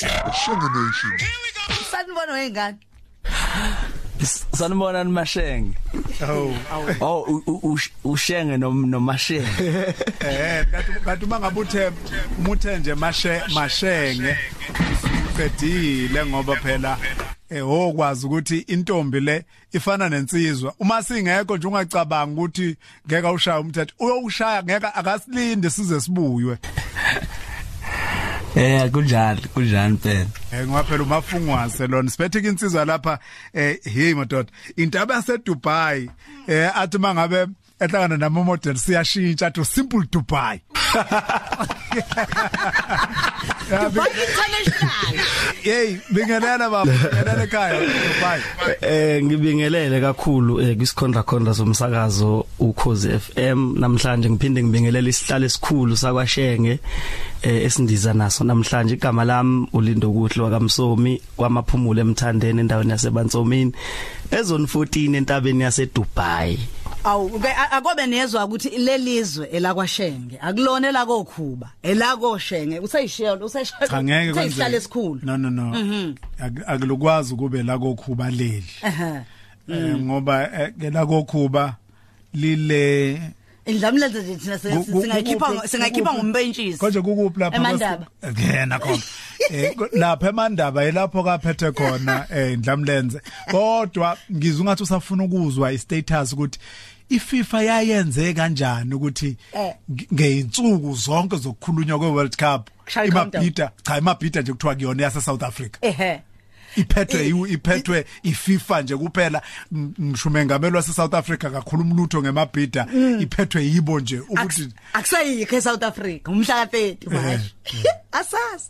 Shenge Nation. sanibona wengane? Sanibona nimashenge Oh, oh u- u- ush- ushenge nom- nomashenge. Eh kanti kanti mangabe uthe umuthe nje mashe mashenge qedile ngoba phela eh okwazi ukuthi intombi le ifana nensizwa. Uma singekho nje ungacabanga ukuthi ngeke ushaya umthetho uyowushaya ngeke akasilinde size sibuywe. Eh kunjalo kunjani phela eh ngoba phela umafungwase lona siphethe insizwa lapha eh hey madoda intaba yase Dubai eh athi mangabe ehlangana nama model siyashintsha to simple Dubai. Dubai International Hey, bingelela baba, bingelela ekhaya. Dubai. Eh ngibingelele kakhulu eh kwisikhonda khonda somsakazo ukhozi FM namhlanje ngiphinde ngibingelele isihlalo esikhulu sakwashenge eh esindiza naso. Namhlanje igama lami ulindo kuhle wakamsomi kwamaphumulo emthandeni endaweni yasebantsomini ezone 14 entabeni yase Dubai awu akobe nezwa ukuthi lelizwe elakwashenge akulona elakokhuba elakoshenge usayishiya usayishiya Cha ngeke usayihlala esikhulu No no no. Ak- Akulukwazi kube la kokhuba leli. Eh ngoba eh, ke la kokhuba lile indlamleze nje thina singayikhipha singayikhipha ngompentshisi Konje kukuphi lapha Emandaba. Ngena khona. Eh lapha emandaba yilapho kaphethe khona eh indlamlenze. Kodwa ngizwe ngathi usafuna ukuzwa istatus ukuthi iFIFA yayenze kanjani ukuthi Eh. nge- ngeinsuku zonke zokukhulunywa kweWorld Cup? Kushaya i-countdown. imabhida cha imabhida nje kuthiwa kuyona yase South Africa. Ehe. Iphethwe iwu- iphethwe iFIFA nje kuphela. Ng- ngisho mengameli wase South Africa kakhuluma lutho ngemabhida. Iphethwe yibo nje ukuthi akusayikho eSouth Africa umhla ka30 manje. Asasi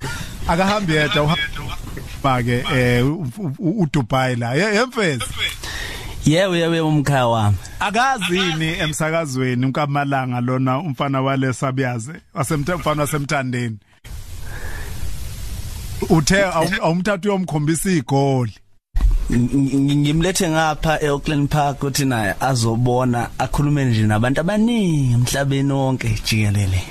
akahambi yedwa uhamba ke eh u- u- uDubai la. Ye- yemfezi yebo yebo umkhaya wami. Akazini emsakazweni uNkamalanga lona umfana wale sabyaze wasemthefana wasemthandeni. Uthe awum- awumthatha uyomkhombisa igoli. Ng- ng- ngimlethe ngapha eOakland Park uthi naye azobona akhulume nje nabantu abaningi emhlabeni wonke jikelele.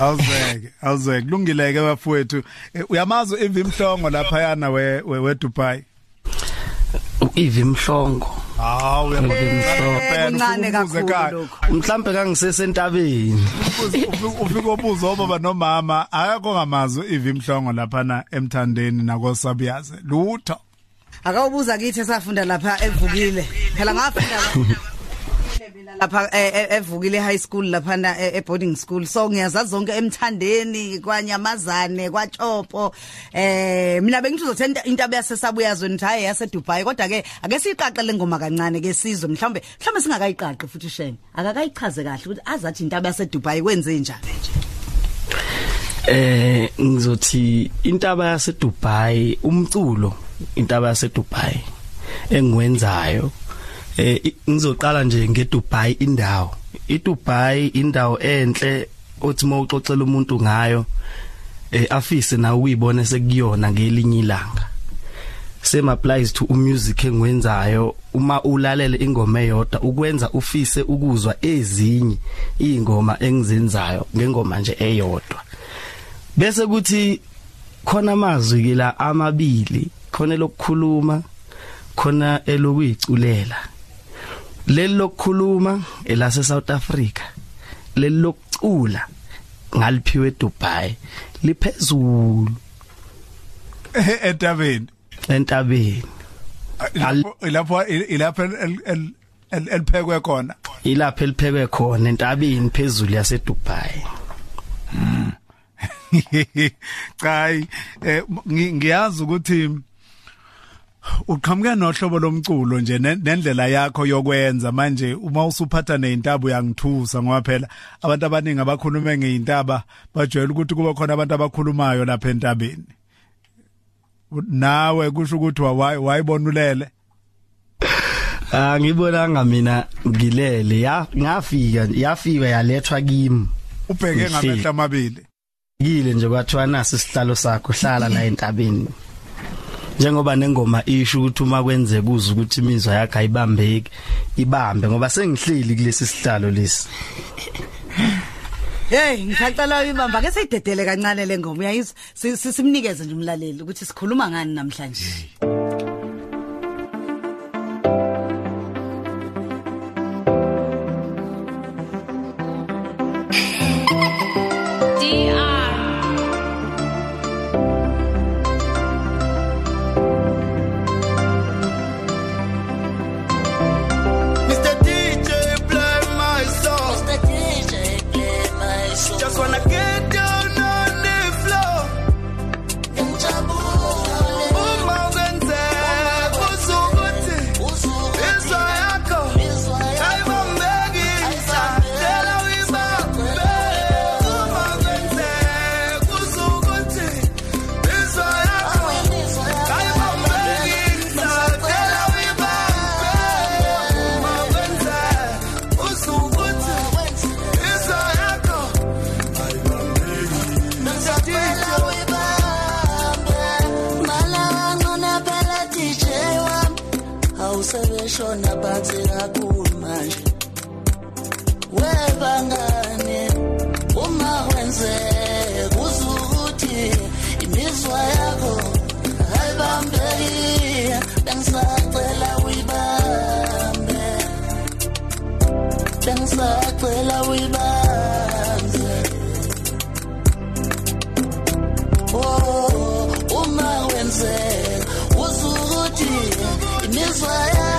Awuzeke awuzeke. Kulungileke bafowethu. Eh, uyamazi ivi imhlongo lapha yana we we we Dubai? uIvi Mhlongo. Hawu kuncane kakhulu lokho mhlambe kangisesentabeni. Ufika obuzo baba nomama. Akekho ngamazo ivi imhlongo lapha na emthandeni nakosabyaze lutho. Akawubuza kithi esafunda lapha evukile. Phela ngafunda lapha. E- e- evukile high school lapha na e e- boarding school. So ngiyazazi zonke emthandeni kwanyamazane kwatshopo eh mina bengithi uzothe into yasesabuyazweni ukuthi hayi yase Dubai kodwa ke ake siqaqele ngoma kancane ke sizwe. Mhlawumbe mhlawumbe singakayiqaqi futhi shenge akakayichaze kahle ukuthi azathi into yase Dubai kwenze njani. Eh ngizothi intaba yase Dubai umculo intaba yase Dubai engiwenzayo eh ngizoqala nje ngeDubai indawo. iDubai indawo enhle othi mawuxoxela umuntu ngayo eh afise na uyibone sekuyona ngelinye ilanga. Same applies to umusic engwenzayo uma ulalela ingoma eyodwa ukwenza ufise ukuzwa ezinye ingoma engizenzayo ngengoma nje eyodwa. Bese kuthi khona amazwi ke la amabili khona lokukhuluma khona elokuyiculela leli lokukhuluma elase South Africa leli lokucula ngaliphiwe eDubai liphezulu. Entabeni? Entabeni. Lapho- ilapho ilapho el- el- el- eliphekwe khona? Ilapha eliphekwe khona entabeni phezulu yase Dubai cha eh ngi- ngiyazi ukuthi uqhamuke nohlobo lomculo nje ne- nendlela yakho yokwenza manje uma usuphatha nezintaba uyangithusa ngoba phela abantu abaningi abakhuluma ngeintaba bajwayele ukuthi kuba khona abantu abakhulumayo lapha entabeni. Nawe kusho ukuthi wa- wayibona ulele Ah ngibonanga mina ngilele. Ya ngafika yafika yalethwa kimi. Ubheke ngamehla amabili. Kile nje kwathiwa nasi isihlalo sakho hlala la entabeni. njengoba nengoma isho ukuthi uma kwenzeka uze ukuthi imizwa yakhe ayibambeki ibambe ngoba sengihlili kulesi sihlalo lesi. Hey ngikhacela uyibamba ke seyidedele kancane le ngoma uyayizwa simnikeze nje umlaleli ukuthi sikhuluma ngani namhlanje. webangane uma kwenzeka uzukuthi imizwa yakho ayibambeki bengisacela uyibambe. Bengisacela uyibambe. Oh uma kwenzeka uzukuthi imizwa yakho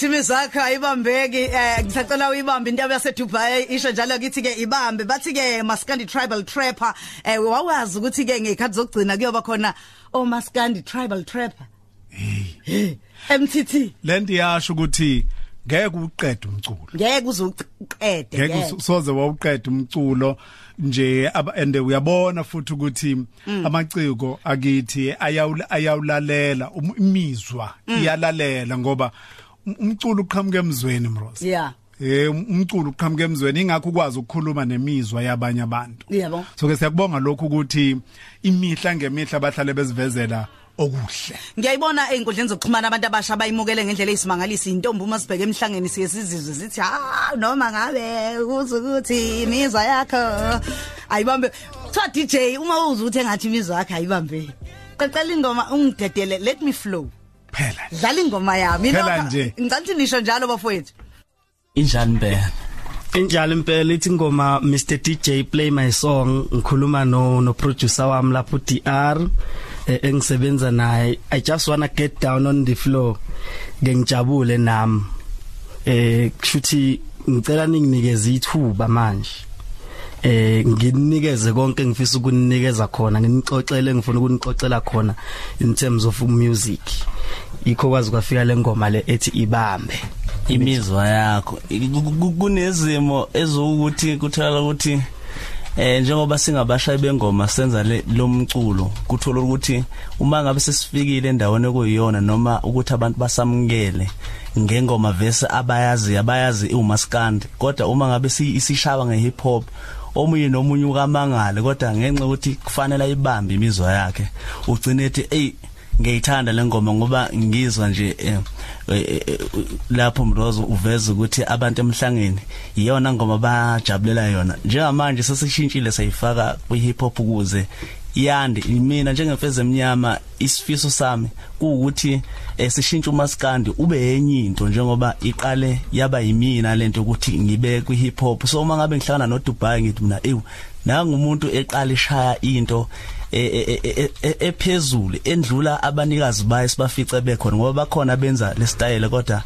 ithimi zakho ayibambeki eh ngisacela uyibambe into yase Dubai isho njalo kithi ke ibambe. Bathi ke Maskandi tribal trapper eh wawazi ukuthi ke ngekhathi zokugcina kuyoba khona o Maskandi tribal trapper. Hey. MTT lendi yasho ukuthi ngeke uqede umculo. Ngeke uzoqede ngeke soze wawuqede umculo nje and uyabona futhi ukuthi mm. amaciko akithi ayawulalela imizwa mm. iyalalela ngoba umculo uqhamuka emzweni mrosi. Yeah. Eh umculo uqhamuka emzweni ingakho ukwazi ukukhuluma nemizwa yabanye abantu. Yebo. So ke siyakubonga lokho ukuthi imihla ngemihla bahlale bezivezela okuhle. Ngiyayibona einkundleni zokuxhumana abantu abasha bayimukele ngendlela esimangalisi intombi uma sibheke emhlangeni siye sizizwe sithi ha noma ngabe ukuthi imizwa yakho ayibambe. Kuthiwa DJ uma uzuthe ngathi imizwa yakho ayibambe. Qeqela ingoma ungidedele let me flow. Phela nje. dlala ingoma yami. Phela Inokho- nje. ngicathi nisho njalo bafowethu. Injani bheka Injalo impela. Ithi ingoma Mr DJ play my song ngikhuluma no no producer wami lapho DR eh, engisebenza naye. I just wanna get down on the floor. Ngengijabule nami. Eh kushuthi ngicela ninginikeze ithuba manje. Eh nginikeze konke engifisa ukuninikeza khona nginixoxele ngifuna ukunixoxela khona in terms of music. Ikho kwazi kwafika le ngoma le ethi ibambe. Imizwa yakho. Ku- ku- kunezimo ezokuthi kuthola ukuthi eh njengoba singabashayi bengoma senza le lomculo kuthola ukuthi uma ngabe sesifikile endaweni ekuyiyona noma ukuthi abantu basamukele ngengoma verse abayazi abayazi umaskandi kodwa uma ngabe si- isishaba ngehip hop omunye nomunye ukamangale kodwa ngenxa ukuthi kufanele ayibambe imizwa yakhe ugcine ethi ey ngiyithanda lengoma ngoba ngizwa nje eh, eh, eh, lapho mrozo uveza ukuthi abantu emhlangeni iyona ngoma bajabulela yona. Njengamanje sesishintshile sayifaka kwi hip hop ukuze yande mina njengemfeze emnyama isifiso sami kuukuthi eh, sishintshe umaskandi ube enye into njengoba iqale yaba yimina lento ukuthi ngibe kwi hip hop so uma ngabe ngihlangana no Dubai ngithi mina ew nanga umuntu eqala ishaya into e- e- e- e- ephezulu endlula abanikazi baye sibafice bekhona ngoba bakhona benza le style kodwa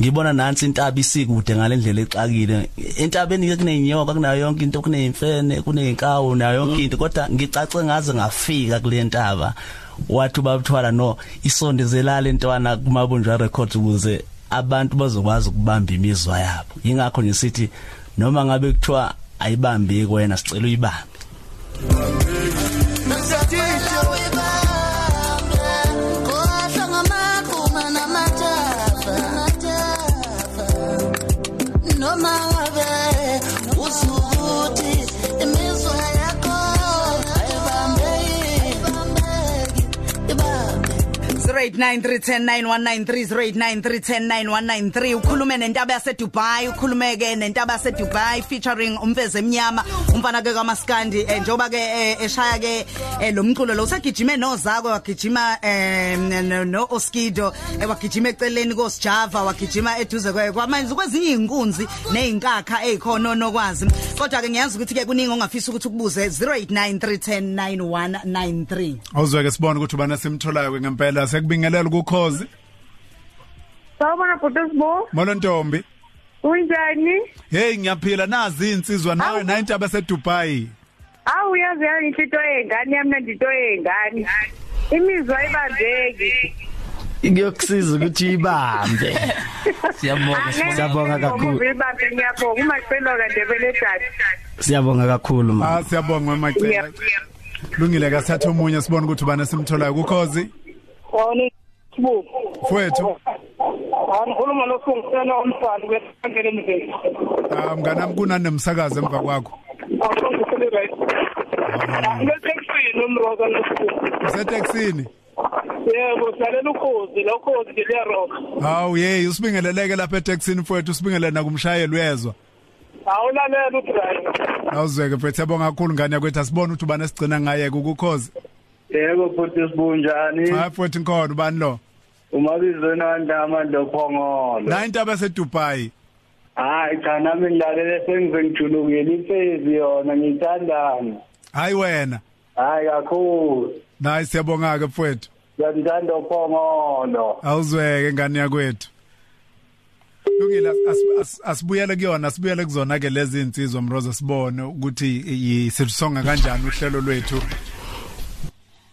ngibona nansi intaba isikude ngalendlela exakile. Entabeni kuneyinyoka kunayo yonke into kuneyimfene kuneyinkawu nayo yonke into. Kodwa ngicace ngaze ngafika kule ntaba. Wathi bathwala no isondezelala intwana kumabunjwa records ukuze abantu bazokwazi ukubamba imizwa yabo. Ingakho nje sithi noma ngabe kuthiwa ayibambi kwena sicela uyibambe. 0893109193 ukhulume nentaba yase Dubai ukhulumeke nentaba yase Dubai featuring umfeze emnyama umfana ke kaMaskandi eh, njoba ke eh, eshaya ke eh, lo mculo lo usagijime nozakwe wagijima no- Oskido wagijima eceleni koSjava wagijima eduze kwamanje kwezinye inkunzi nezinkakha ezikhona nokwazi kodwa ke ngiyazi ukuthi ke kuningi ongafisa ukuthi ukubuze 0893109193 awuzweke sibone ukuthi ubana simtholayo ke ngempela. Sekubingelela ukukhozi Sawubona bhuti Sibo. molo ntombi Unjani? hey ngiyaphila nazi insizwa nawe na intaba seDubai Awu uyazi yana inhlito yengane yami nandito yengane. Imizwa ibazeki. kuyokusiza ukuthi ibambe siyabonga Siyabonga kakhulu. Ibambe ngiyabonga uma siphelwa kandebele dad. siyabonga kakhulu ma ah siyabonga macela lungile ka sathu omunye sibone ukuthi ubana simtholayo ukukhozi Wona Sibo. Mfowethu. Angikhuluma losungisela umfana kwesangele emzini. ah mnganami kunani nemsakazo emva kwakho Awusungisele right. Ngekexini umroza losibo. useteksini Yebo, salela ukhozi, lo khozi nje liyaroka. hawu hey usibingeleleke lapha eteksini mfowethu usibingelele nakumshayeli uyezwa Awulalela udriver. awuzweke mfowethu siyabonga kakhulu ngane yakwethu asibone ukuthi ubana sigcina ngaye ukukhozi Yebo futhi sibunjani? Hayi mfowethu inkhona ubani lo? Umabizo nandama lokhongolo la intaba seDubai hayi cha nami ngilalele sengize ngijulukile ifezi yona ngithandana hayi wena. Hayi kakhulu. Nayi siyabonga ke mfowethu. Ngiyamthanda ukhongolo awuzweke ngane yakwethu. Lungile as- as- as- asibuyele kuyona asibuyele kuzona ke lezi insizwa mroza sibone ukuthi yisisonga kanjani uhlelo lwethu.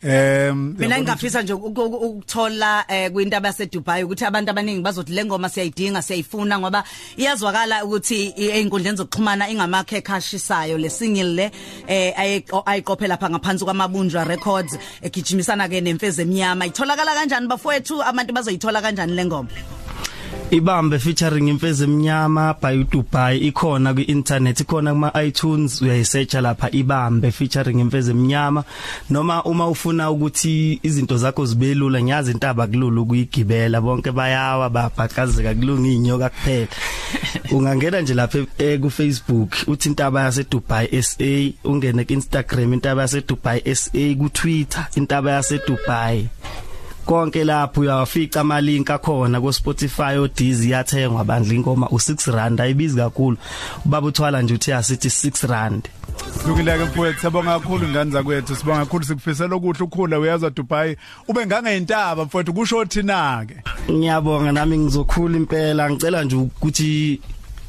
Em mina ngingafisa nje uku- uku- ukuthola eh kwintaba yase Dubai ukuthi abantu abaningi bazothi le ngoma siyayidinga siyayifuna ngoba iyazwakala ukuthi i- einkundleni zokuxhumana ingamakhe ekhashisayo le single le eh ayi- ayiqophe lapha ngaphansi kwamabunjwa records egijimisana ke nemfeze emnyama itholakala kanjani bafowethu? Abantu bazoyithola kanjani le ngoma? Ibambe featuring imfezi emnyama by Dubai. Ikhona ku internet ikhona kuma iTunes uyayisearcha lapha ibambe featuring imfezi emnyama. Noma uma ufuna ukuthi izinto zakho zibelula ngiyazi intaba kulula ukuyigibela. Bonke bayawa babhaqazeka kulunga inyoka kuphela. Ungangena nje lapha eh, ku Facebook uthi intaba yase Dubai SA ungene ku Instagram intaba yase Dubai SA ku Twitter intaba yase Dubai konke lapho uyawafica ama link akhona ku Spotify odizi yathengwa bandla ingoma u6 rand. Ayibizi kakhulu. Ubaba uthwala nje uthi asithi 6 rand. Lungileke mfowethu siyabonga kakhulu ingane zakwethu. Sibonga kakhulu sikufisela ukuthi ukhula uyazwa Dubai ube ngangeyintaba mfowethu kusho thina ke ngiyabonga nami ngizokhula impela. Ngicela nje ukuthi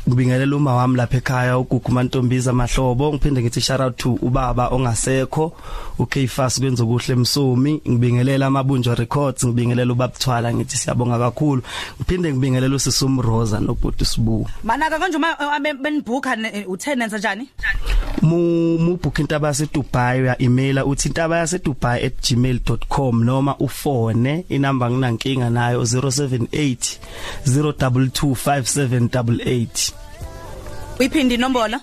ngibingelela uma wami lapha ekhaya ugugu mantombiza mahlobo. Ngiphinde ngithi shout out to ubaba ongasekho uKfast kwenza kuhle emsomi ngibingelela amabunjwa records ngibingelela ubabthwala ngithi siyabonga kakhulu. Ngiphinde ngibingelela usisum Rosa nobhuti Sibu manaka konje uma eh, benibhuka u10 njani? Mu mu book intaba yase Dubai uya emaila uthi intaba yase dubai@gmail.com noma ufone inamba nginankinga nayo 078 0225788 uyiphindi inombolo?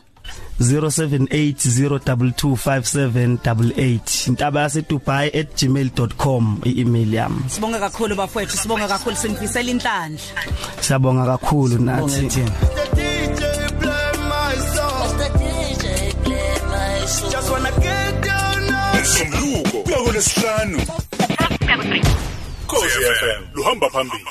0780225788 intaba yase dubai@gmail.com i-email yami sibonga kakhulu bafowethu sibonga kakhulu sinifisela inhlanhla. Siyabonga kakhulu nathi. The DJ play my song. As the DJ play my song. Just wanna get down now. Isumbuko kuya kulesihlanu Khosi FM luhamba phambili.